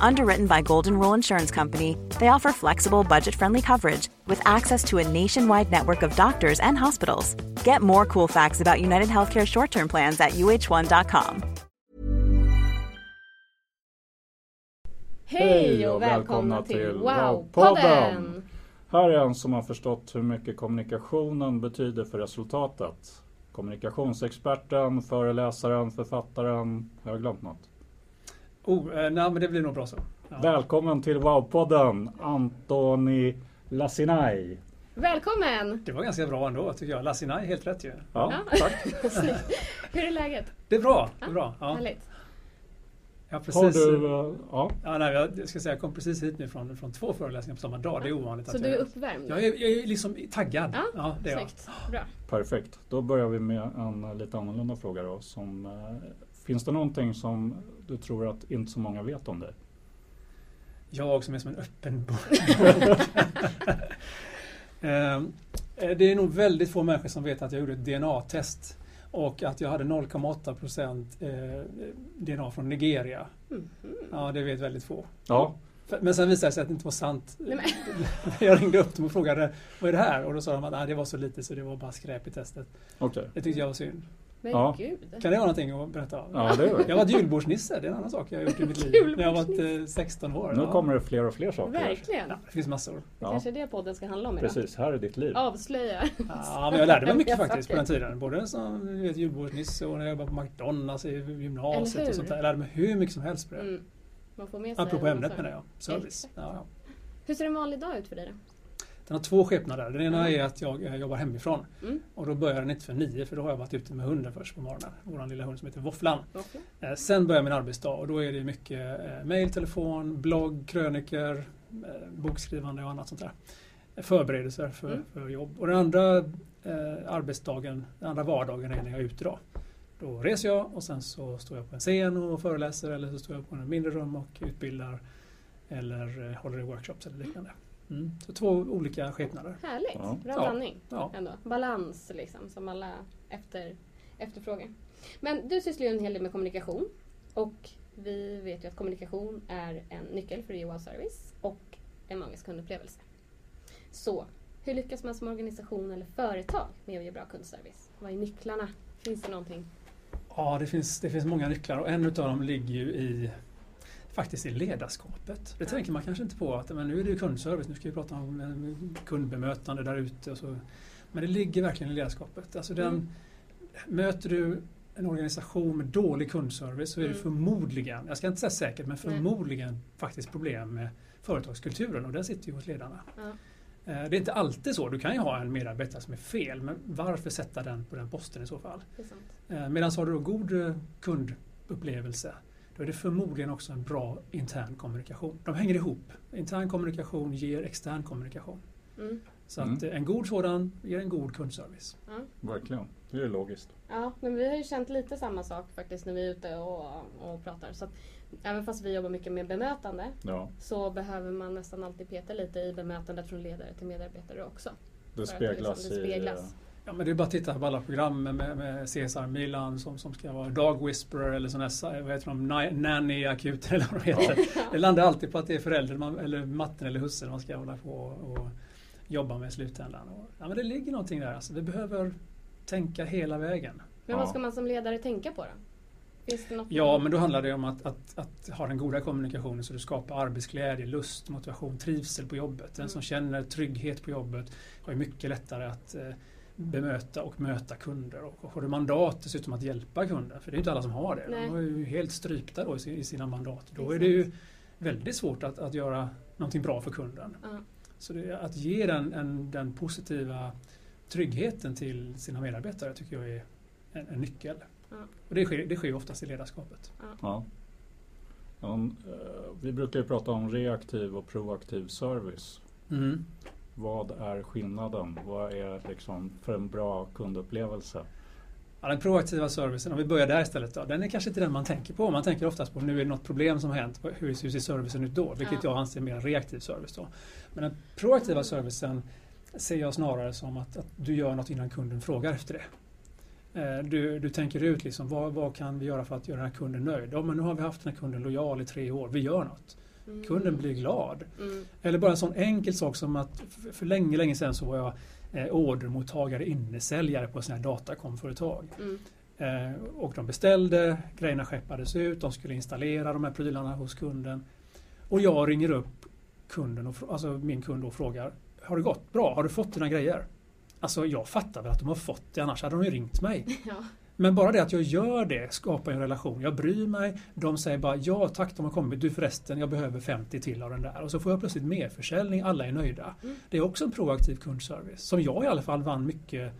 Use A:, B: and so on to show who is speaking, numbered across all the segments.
A: Underwritten by Golden Rule Insurance Company, they offer flexible, budget friendly coverage with access to a nationwide network of doctors and hospitals. Get more cool facts about United Healthcare short term plans at uh1.com.
B: Hej och välkomna till Wow-podden!
C: Här är en som har förstått hur mycket kommunikationen betyder för resultatet. Kommunikationsexperten, föreläsaren, författaren. Har jag glömt något?
B: Oh, eh, nej men det blir nog bra så. Ja.
C: Välkommen till Wow-podden, Antoni Lassinai.
D: Välkommen!
B: Det var ganska bra ändå tycker jag. Lassinai, helt rätt ju.
C: Ja, tack.
D: Hur är läget?
B: Det är bra. Det är bra. Ja.
D: Härligt.
B: Jag har,
C: Har
B: precis,
C: du... eh, Ja,
B: ja, nej, jag, jag ska säga, jag kom precis hit nu från, från två föreläsningar på samma dag. Det är ovanligt.
D: Så
B: att
D: du är
B: jag,
D: uppvärmd?
B: jag, är, jag är liksom taggad.
D: Ja,
B: Ja, det är jag.
D: Bra.
C: perfekt. Då börjar vi med en eh, lite annorlunda fråga då. Som, eh, finns det någonting som du tror att inte så många vet om dig?
B: Jag som är som en öppen bok. Ehm, eh, Det är nog väldigt få människor som vet att jag gjorde ett DNA-test och att jag hade 0,8 procent eh, DNA från Nigeria.
D: Mhm.
B: Ja, det vet väldigt få.
C: Ja,
B: Men sen visade det sig att det inte var sant.
D: Nej,
B: Jag ringde upp dem och frågade vad är det här? Och då sa de att nej, det var så lite så det var bara skräp i testet.
C: okej.
B: Det tyckte jag var synd.
D: Men
C: Ja.
D: gud.
B: Kan det vara någonting att berätta om?
C: Ja, det är.
B: Jag har varit julbordsnisse, det är en annan sak jag har gjort i mitt liv. När jag var eh, 16 år.
C: Nu
B: Ja.
C: kommer det fler och fler saker.
D: Verkligen.
B: Ja, det finns massor.
D: Det
C: Ja,
D: kanske är det podden ska handla om idag.
C: precis. Här är ditt liv.
D: Avslöja.
B: Ja, men jag lärde mig mycket faktiskt på den tiden. Både som vet, julbordsnisse och när jag jobbade på McDonalds i gymnasiet
D: Eller hur?
B: och sånt där. Jag lärde mig hur mycket som helst på det.
D: Mm. Man får med sig
B: Apropå ämnet menar jag. Service.
D: Hur ser en vanlig dag ut för dig då?
B: Den har två skepnader. Den ena
D: Mm.
B: är att jag eh, jobbar hemifrån.
D: Mm.
B: Och då börjar den inte för nio för då har jag varit ute med hunden först på morgonen. Vår lilla hund som heter Våfflan.
D: Okej.
B: Eh, Sen börjar min arbetsdag och då är det mycket eh, mail, telefon, blogg, kröniker, eh, bokskrivande och annat sånt där. Förberedelser för,
D: Mm.
B: för jobb. Och den andra eh, arbetsdagen, den andra vardagen är när jag är ute då. Då reser jag och sen så står jag på en scen och föreläser eller så står jag på en mindre rum och utbildar eller håller i workshops eller liknande. Mm. Så två olika skepnader.
D: Härligt.
C: Ja.
D: Bra
B: Ja.
D: blandning.
B: Ja.
D: Ändå. Balans liksom, som alla efter, efterfrågar. Men du sysslar ju en hel del med kommunikation. Och vi vet ju att kommunikation är en nyckel för att ge wow-service och en magisk kundupplevelse. Så, hur lyckas man som organisation eller företag med att ge bra kundservice? Vad är nycklarna? Finns det någonting?
B: Ja, det finns, det finns många nycklar och en utav dem ligger ju i faktiskt i ledarskapet. Det tänker man kanske inte på att men nu är det kundservice, nu ska vi prata om eh, kundbemötande där ute. Men det ligger verkligen i ledarskapet. Alltså den,
D: Mm.
B: Möter du en organisation med dålig kundservice så är det
D: Mm.
B: förmodligen, jag ska inte säga säkert, men
D: Nej.
B: förmodligen faktiskt problem med företagskulturen och den sitter ju hos ledarna.
D: Ja.
B: Eh, Det är inte alltid så. Du kan ju ha en medarbetare som är fel, men varför sätta den på den posten i så fall? Eh, Medan har du då god kundupplevelse då är det förmodligen också en bra intern kommunikation. De hänger ihop. Intern kommunikation ger extern kommunikation.
D: Mm.
B: Så
C: Mm.
B: att eh, en god sådan ger en god kundservice.
D: Ja.
C: Verkligen. Det är logiskt.
D: Ja, men vi har ju känt lite samma sak faktiskt när vi är ute och, och pratar. Så att, även fast vi jobbar mycket med bemötande
C: Ja,
D: så behöver man nästan alltid peta lite i bemötandet från ledare till medarbetare också.
C: det
D: att
C: speglas,
D: liksom, det speglas.
B: Ja, men det är bara att titta på alla program med, med, Cesar Milan som, som ska vara Dog Whisperer eller sån här, vad heter de, Ni- Nanny Akuten eller vad de heter. Det landar alltid på att det är föräldern man, eller matten eller hussen man ska hålla på och, och jobba med i slutändan. Och, ja, men det ligger någonting där. Alltså, vi behöver tänka hela vägen.
D: Men vad ska man som ledare tänka på då?
B: Ja, men då handlar det om att, att, att ha den goda kommunikationen så du skapar arbetsglädje, lust, motivation, trivsel på jobbet. Den
D: Mm.
B: som känner trygghet på jobbet har ju mycket lättare att eh, bemöta och möta kunder. Och har du mandat dessutom att hjälpa kunden, för det är inte alla som har det.
D: Nej.
B: De är ju helt strypta då i si- i sina mandat. Då är
D: Exakt.
B: det ju väldigt svårt att, att göra någonting bra för kunden.
D: Ja.
B: Så det, är att ge den, en, den positiva tryggheten till sina medarbetare tycker jag är en, en nyckel.
D: Ja.
B: Och det sker, det sker oftast i ledarskapet.
C: Ja. Ja, eh, vi brukar ju prata om reaktiv och proaktiv service.
B: Mm.
C: Vad är skillnaden? Vad är liksom för en bra kundupplevelse?
B: Ja, den proaktiva servicen, om vi börjar där istället då, den är kanske inte den man tänker på. Man tänker oftast på nu är det något problem som har hänt, hur, hur ser servicen ut då? Vilket
D: Ja.
B: jag anser är mer en reaktiv service då. Men den proaktiva servicen ser jag snarare som att, att du gör något innan kunden frågar efter det. Eh, Du, du tänker ut liksom, vad, vad kan vi göra för att göra den här kunden nöjd? Ja, men nu har vi haft den här kunden lojal i tre år, vi gör något.
D: Mm.
B: Kunden blir glad.
D: Mm.
B: Eller bara en sån enkel sak som att för- länge, länge sedan så var jag eh, ordermottagare, innesäljare på sådana här datakomföretag.
D: Mm.
B: Eh, och de beställde, grejerna skeppades ut, de skulle installera de här prylarna hos kunden. Och jag ringer upp kunden, och, alltså min kund och frågar Har det gått bra? Har du fått dina grejer? Alltså jag fattar väl att de har fått det, annars hade de ju ringt mig.
D: Ja.
B: Men bara det att jag gör det skapar en relation. Jag bryr mig. De säger bara ja tack, de har kommit. Du förresten, jag behöver 50 till av den där. Och så får jag plötsligt merförsäljning. Alla är nöjda.
D: Mm.
B: Det är också en proaktiv kundservice som jag i alla fall vann mycket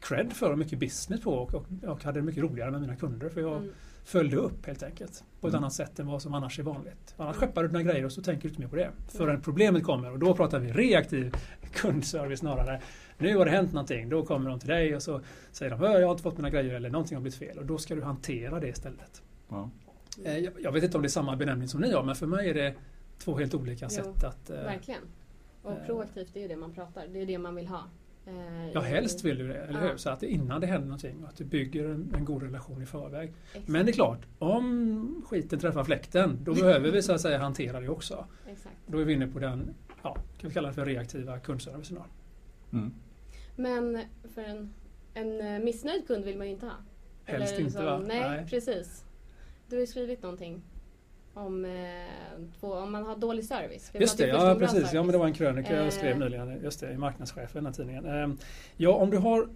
B: cred för och mycket business på och, och, och hade mycket roligare med mina kunder för jag
D: Mm.
B: Följde upp helt enkelt på ett
C: Mm.
B: annat sätt än vad som annars är vanligt. Annars
D: Mm.
B: skeppar du dina grejer och så tänker du inte mer på det förrän
D: Mm.
B: problemet kommer och då pratar vi reaktiv kundservice snarare. Nu har det hänt någonting, då kommer de till dig och så säger de "Ö, jag har inte fått mina grejer eller någonting har blivit fel och då ska du hantera det istället.
C: Ja.
B: Eh, Jag, vet inte om det är samma benämning som ni har men för mig är det två helt olika
D: Jo,
B: sätt att... eh,
D: Verkligen. Och
B: eh,
D: proaktivt det är ju det man pratar, det är det man vill ha. Eh,
B: Ja, helst vill du det, eller
D: Ja.
B: hur? Så att det innan det händer någonting, att du bygger en, en god relation i förväg.
D: Exakt.
B: Men det är klart, om skiten träffar fläkten, då behöver vi så att säga hantera det också.
D: Exakt.
B: Då är vi inne på den, ja, kan vi kalla det för reaktiva kundservicen.
C: Mm.
D: Men för en, en eh, missnöjd kund vill man ju inte ha.
B: Helst
D: Eller
B: inte, va?
D: Nej,
B: Nej.
D: precis. Du har ju skrivit någonting om, eh, två, om man har dålig service. Vi
B: Just det, ja precis. Ja, men det var en krönika jag
D: Eh.
B: skrev nyligen just det, i marknadschefen, den här tidningen. Ehm, Ja, om du har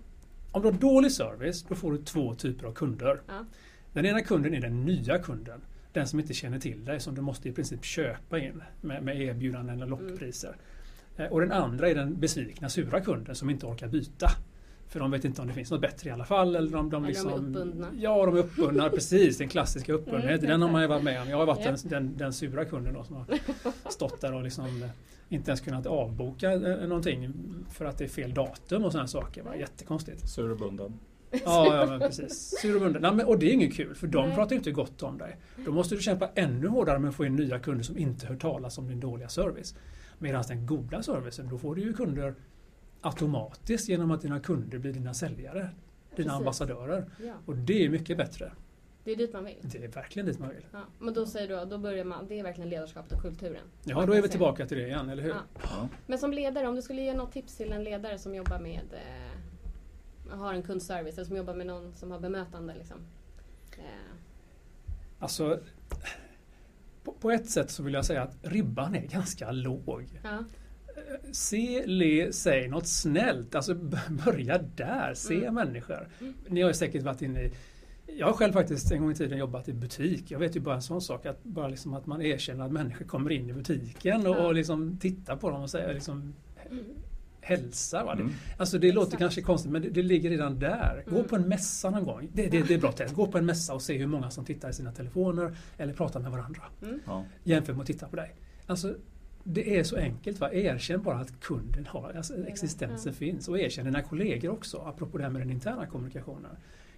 B: om du har dålig service, då får du två typer av kunder.
D: Ja.
B: Den ena kunden är den nya kunden. Den som inte känner till dig, som du måste i princip köpa in med, med erbjudanden eller lockpriser. Eh, Och den andra är den besvikna, sura kunden som inte orkar byta. För de vet inte om det finns något bättre i alla fall. Eller de, de,
D: Eller de är
B: liksom,
D: uppbundna.
B: Ja, de är uppbundna. precis, den klassiska uppbundenheten.
D: Mm,
B: den har man ju varit med om. Jag har varit
D: Japp.
B: den, den, den sura kunden då, som har stått där och liksom eh, inte ens kunnat avboka eh, någonting för att det är fel datum och sådana saker. Var jättekonstigt.
C: Sur och bunden.
B: Ja, ja men precis. Sur och bunden. Nej, men, och det är inget kul för de
D: Nej.
B: pratar ju inte gott om dig. Då måste du kämpa ännu hårdare med att få in nya kunder som inte hör talas om din dåliga service. Medan den goda servicen, då får du ju kunder automatiskt genom att dina kunder blir dina säljare. Dina
D: Precis.
B: ambassadörer.
D: Ja,
B: Och det är mycket bättre.
D: det är dit man vill.
B: Det är verkligen dit man vill.
D: Ja, men då säger du, då börjar man, det är verkligen ledarskapet och kulturen.
B: Ja, då är vi tillbaka till det igen, eller hur?
C: Ja.
D: Men som ledare, om du skulle ge något tips till en ledare som jobbar med eh, har en kundservice eller som jobbar med någon som har bemötande liksom. Eh,
B: Alltså, på, på ett sätt så vill jag säga att ribban är ganska låg.
D: ja,
B: Se, le, säg något snällt. Alltså börja där. Se
D: Mm.
B: människor.
D: Mm.
B: Ni har ju säkert varit inne i jag har själv faktiskt en gång i tiden jobbat i butik. Jag vet ju bara en sån sak att bara liksom att man erkänner att människor kommer in i butiken och, och liksom tittar på dem och säger liksom
D: Mm.
B: hälsar. Va? Det-
C: Mm.
B: Alltså det låter
D: Exakt.
B: kanske konstigt men det, det ligger redan där. Gå
D: Mm.
B: på en mässa någon gång. Det, det, det är bra test. Gå på en mässa och se hur många som tittar i sina telefoner eller pratar med varandra.
D: Mm.
C: Ja.
B: Jämfört med att titta på dig. Alltså, det är så enkelt. Va? Erkänn bara att kunden har, alltså, existensen
D: Ja.
B: finns. Och erkänn dina kollegor också, apropå det här med den interna kommunikationen.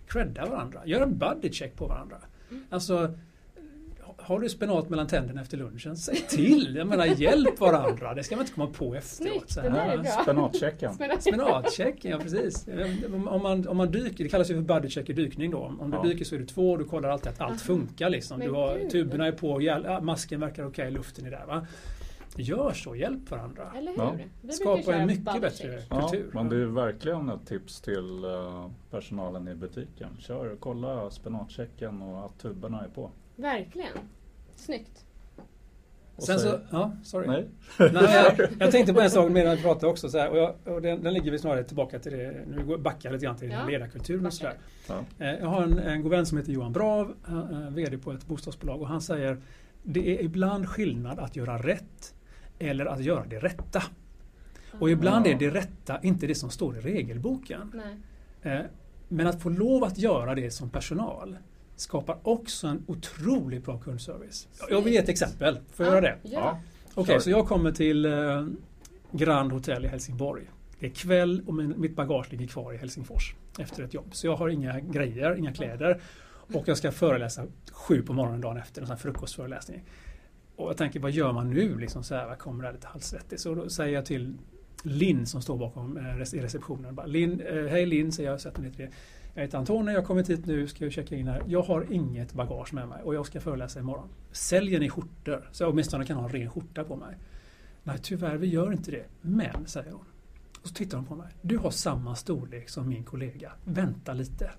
B: Credda varandra. Gör en buddy check på varandra.
D: Mm.
B: Alltså, har du spenat mellan tänderna efter lunchen, säg till! Jag menar, hjälp varandra. Det ska man inte komma på efteråt. Så här.
C: Spenatchecken.
B: Spenatchecken, ja precis. Om man, om man dyker, det kallas ju för buddycheck i dykning då. Om du
C: Ja.
B: dyker så är du två och du kollar alltid att allt funkar. Liksom. Du har, tuberna är på, masken verkar okej, luften är där. Va? Gör så, hjälp varandra.
D: Eller hur?
C: Ja.
D: Vi
B: Skapa en mycket bättre
D: check.
C: Ja,
B: kultur.
C: men det är verkligen ett tips till eh, personalen i butiken. Kör, kolla spenatchecken och att tuberna är på.
D: Verkligen. Snyggt.
C: Och
B: Sen så, ja, sorry.
C: Nej.
B: Nej, jag, jag tänkte på en sak medan vi pratade också. Så här, och jag, och den, den ligger vi snarare tillbaka till det. Nu går- backar jag lite grann till
D: Ja,
B: ledarkulturen och sådär.
C: Ja.
B: Eh, Jag har en, en god vän som heter Johan Brav, eh, VD på ett bostadsbolag och han säger det är ibland skillnad att göra rätt eller att göra det rätta. Och ibland
C: Ja.
B: är det rätta inte det som står i regelboken.
D: Nej.
B: Eh, Men att få lov att göra det som personal skapar också en otroligt bra kundservice. Jag vill ge ett exempel. Får jag göra det?
D: Ja.
B: Okej,
C: Kör.
B: så jag kommer till eh, Grand Hotel i Helsingborg. Det är kväll och min, mitt bagage ligger kvar i Helsingfors efter ett jobb. Så jag har inga grejer, inga kläder. Och jag ska föreläsa sju på morgonen dagen efter, en sån här frukostföreläsning. Och jag tänker, vad gör man nu? Liksom så här, kommer det lite halvsvettig? Så då säger jag till Linn som står bakom eh, i receptionen. Bara, Lin, eh, Hej Linn, säger jag, sätter ner. Jag heter Antonija, jag har kommit hit nu, ska jag checka in här. Jag har inget bagage med mig och jag ska föreläsa imorgon. Säljer ni skjortor? Så jag åtminstone kan ha en ren skjorta på mig. Nej, tyvärr, vi gör inte det. Men, säger hon. Och så tittar hon på mig. Du har samma storlek som min kollega. Vänta lite.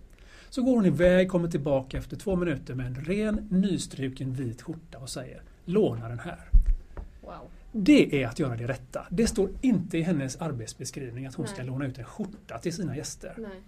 B: Så går hon iväg, kommer tillbaka efter två minuter med en ren, nystruken vit skjorta och säger Låna den här.
D: Wow.
B: Det är att göra det rätta. Det står inte i hennes arbetsbeskrivning att hon ska
D: Nej.
B: låna ut en skjorta till sina gäster.
D: Nej.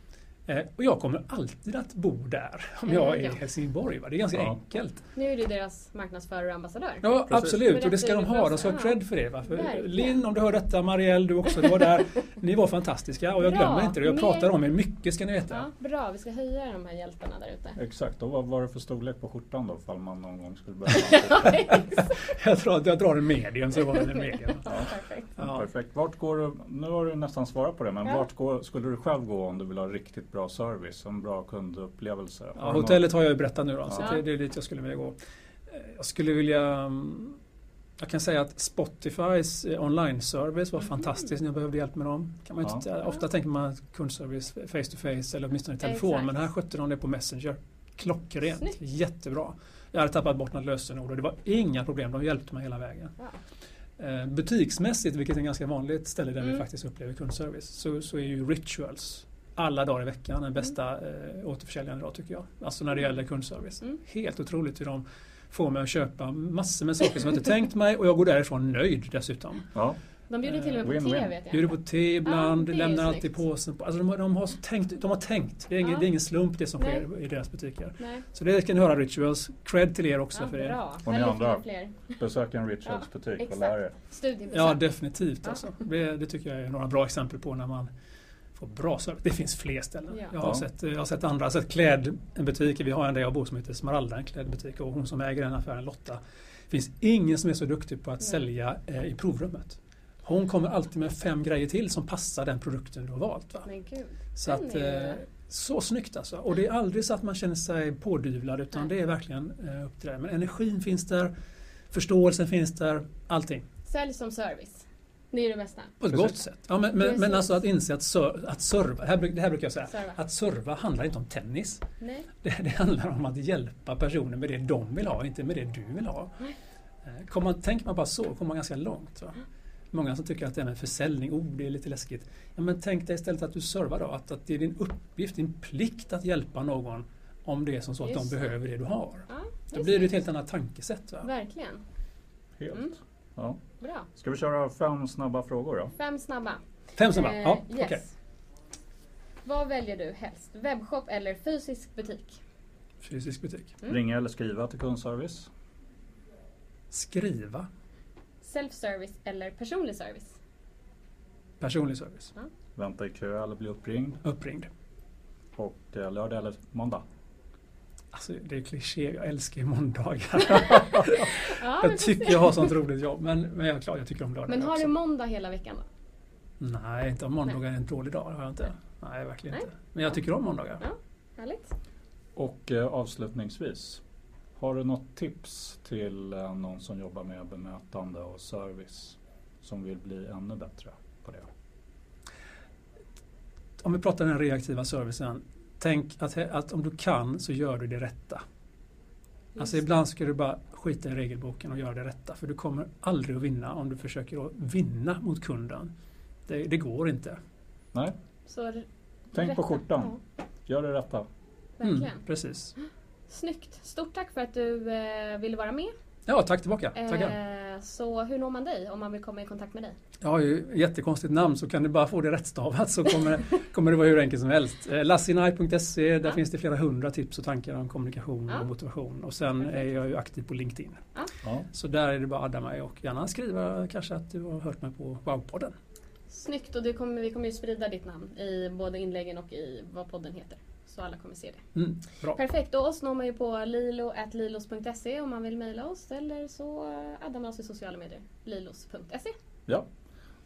B: Eh, och jag kommer alltid att bo där om jag är i
D: ja.
B: Helsingborg. Va? Det är ganska
C: Ja.
B: enkelt.
D: Nu är du deras marknadsförare och ambassadör.
B: Ja,
C: Precis.
B: absolut. Och det ska de ha. De ska ha cred för det. Va? För. Linn, om du hör detta, Marielle, du också, du var där. Ni var fantastiska och jag
D: Bra.
B: glömmer inte det. Jag
D: Mer-
B: pratar om er mycket ska ni veta.
D: Ja, bra, vi ska höja de här hjältarna där ute.
C: Exakt, och vad var det för storlek på skjortan då? Ifall man någon gång skulle behöva
B: Jag tror att jag drar en medium så var det en medium.
D: Ja, perfekt.
B: Ja.
C: Perfekt. Vart går du, nu har du nästan svarat på det, men
D: Ja.
C: vart går, skulle du själv gå om du vill ha riktigt bra service, en bra kundupplevelse?
B: Ja, hotellet har jag ju berättat nu då, så det, det är dit jag skulle vilja gå. Eh, Jag skulle vilja... mm, Jag kan säga att Spotifys eh, online-service var
D: Mhm.
B: fantastisk när jag behövde hjälp med dem. Kan man
C: Ja.
B: inte. Ofta tänker man kundservice face to face eller åtminstone i telefon,
D: Exakt.
B: men här skötte de det på Messenger. Klockrent,
D: Snyggt.
B: jättebra. Jag hade tappat bort något lösenord och det var inga problem, de hjälpte mig hela vägen.
D: Wow.
B: Eh, Butiksmässigt, vilket är ett ganska vanligt ställe där vi
D: Mm.
B: faktiskt upplever kundservice, så, så är ju Rituals alla dagar i veckan den bästa eh, återförsäljaren idag tycker jag. Alltså när det gäller kundservice.
D: Mm.
B: Helt otroligt hur de får mig att köpa massor med saker som jag inte tänkt mig och jag går därifrån nöjd dessutom.
C: Ja,
D: De bjuder till och med på
C: Win-win.
D: te vet jag.
B: Bjuder på te ibland,
D: Ja, det är
B: lämnar alltid påsen. På. Alltså de, har- de, har tänkt, de har tänkt. Det är ingen,
D: Ja.
B: det är ingen slump det som
D: Nej.
B: sker i deras butiker.
D: Nej.
B: Så det kan ni höra Rituals. Cred till er också
D: Ja,
B: för det.
C: Och ni andra? Besök en Rituals butik och lär er.
B: Ja, definitivt. Alltså. Det, det tycker jag är några bra exempel på när man får bra service. Det finns fler ställen.
D: Ja.
B: Jag, har
C: Ja.
B: sett, jag har sett andra. Jag har sett klädbutiker. Vi har en där jag bor som heter Smaralda, en klädbutik. Och hon som äger den affären, Lotta. Det finns ingen som är så duktig på att sälja eh, i provrummet. Hon kommer alltid med fem grejer till som passar den produkten du har valt. Va?
D: Men gud.
B: Så, att, eh, så snyggt alltså. Och det är aldrig så att man känner sig pådyvlad utan
D: Nej.
B: det är verkligen eh, upp till det. Men energin finns där, förståelsen finns där, allting.
D: Sälj som service. Det är det bästa.
B: På ett
C: Precis.
B: gott sätt. Ja, men, men, men alltså att inse att, ser, att serva, det här, det här brukar jag säga,
D: Serva.
B: att serva handlar inte om tennis.
D: Nej.
B: Det, det handlar om att hjälpa personer med det de vill ha, inte med det du vill ha. Eh, Kommer man, tänker man bara så kommer man ganska långt. Va? Många som tycker att det här med försäljning, oh det är lite läskigt. Ja, men tänk dig istället att du servar då, att, att det är din uppgift, din plikt att hjälpa någon om det är som så att
D: Just
B: de behöver det du har.
D: Ja,
B: Då blir det ett helt annat tankesätt. Va?
D: Verkligen.
C: Helt.
D: Mm.
C: Ja.
D: Bra.
C: Ska vi köra fem snabba frågor då?
D: Fem snabba.
B: Fem snabba?
D: Eh,
B: Ja,
D: yes.
B: okej.
D: Vad väljer du helst? Webbshop eller fysisk butik?
B: Fysisk butik.
D: Mm.
C: Ringa eller skriva till kundservice?
B: Skriva.
D: Self-service eller personlig service?
B: Personlig service.
C: Vänta i kö eller bli uppringd?
B: Uppringd.
C: Och eh, lördag eller måndag?
B: Alltså, det är kliché, jag älskar ju måndagar.
D: Ja,
B: jag tycker jag har sånt roligt jobb. Men, men jag, är klar, jag tycker om lördagar
D: Men har
B: också.
D: du måndag hela veckan då?
B: Nej, inte om måndagar är en dålig dag. har jag inte. Nej, verkligen
D: Nej.
B: inte. Men jag tycker om måndagar.
D: Ja. Härligt.
C: Och eh, avslutningsvis, har du något tips till eh, någon som jobbar med bemötande och service som vill bli ännu bättre på det?
B: Om vi pratar den reaktiva servicen. Tänk att, att om du kan så gör du det rätta. Alltså
D: Just
B: ibland ska du bara skita i regelboken och göra det rätta. För du kommer aldrig att vinna om du försöker att vinna mot kunden. Det, det går inte.
C: Nej,
D: Så
C: Tänk på
D: rätta.
C: skjortan.
D: Ja,
C: gör det rätta.
D: verkligen.
B: Mm, precis.
D: Snyggt. Stort tack för att du eh, ville vara med.
B: Ja, tack tillbaka. Tackar.
D: Eh, så hur når man dig om man vill komma i kontakt med dig?
B: Jag har ju jättekonstigt namn så kan du bara få det rättstavat så kommer, kommer det vara hur enkelt som helst. Eh, Lassinaj.se, där
D: Ja.
B: finns det flera hundra tips och tankar om kommunikation
D: Ja.
B: och motivation. Och sen
D: Perfekt.
B: är jag ju aktiv på LinkedIn.
C: Ja.
B: Så där är det bara att adda mig och gärna skriva kanske att du har hört mig på Wow-podden.
D: Snyggt och kommer, vi kommer ju sprida ditt namn i både inläggen och i vad podden heter. Så alla kommer se det.
B: Mm, bra.
D: Perfekt, och oss når man ju på lilo.lilos.se om man vill mejla oss eller så addar man oss i sociala medier. lilos.se.
C: ja.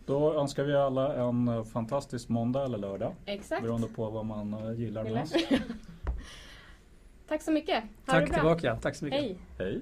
C: Då önskar vi alla en fantastisk måndag eller lördag.
D: Exakt.
C: Beroende på vad man eh, gillar
D: Eller?
C: mest.
D: Tack så mycket. Ha det
B: Tack
D: bra.
B: tillbaka. Tack så mycket.
D: Hej.
C: Hej!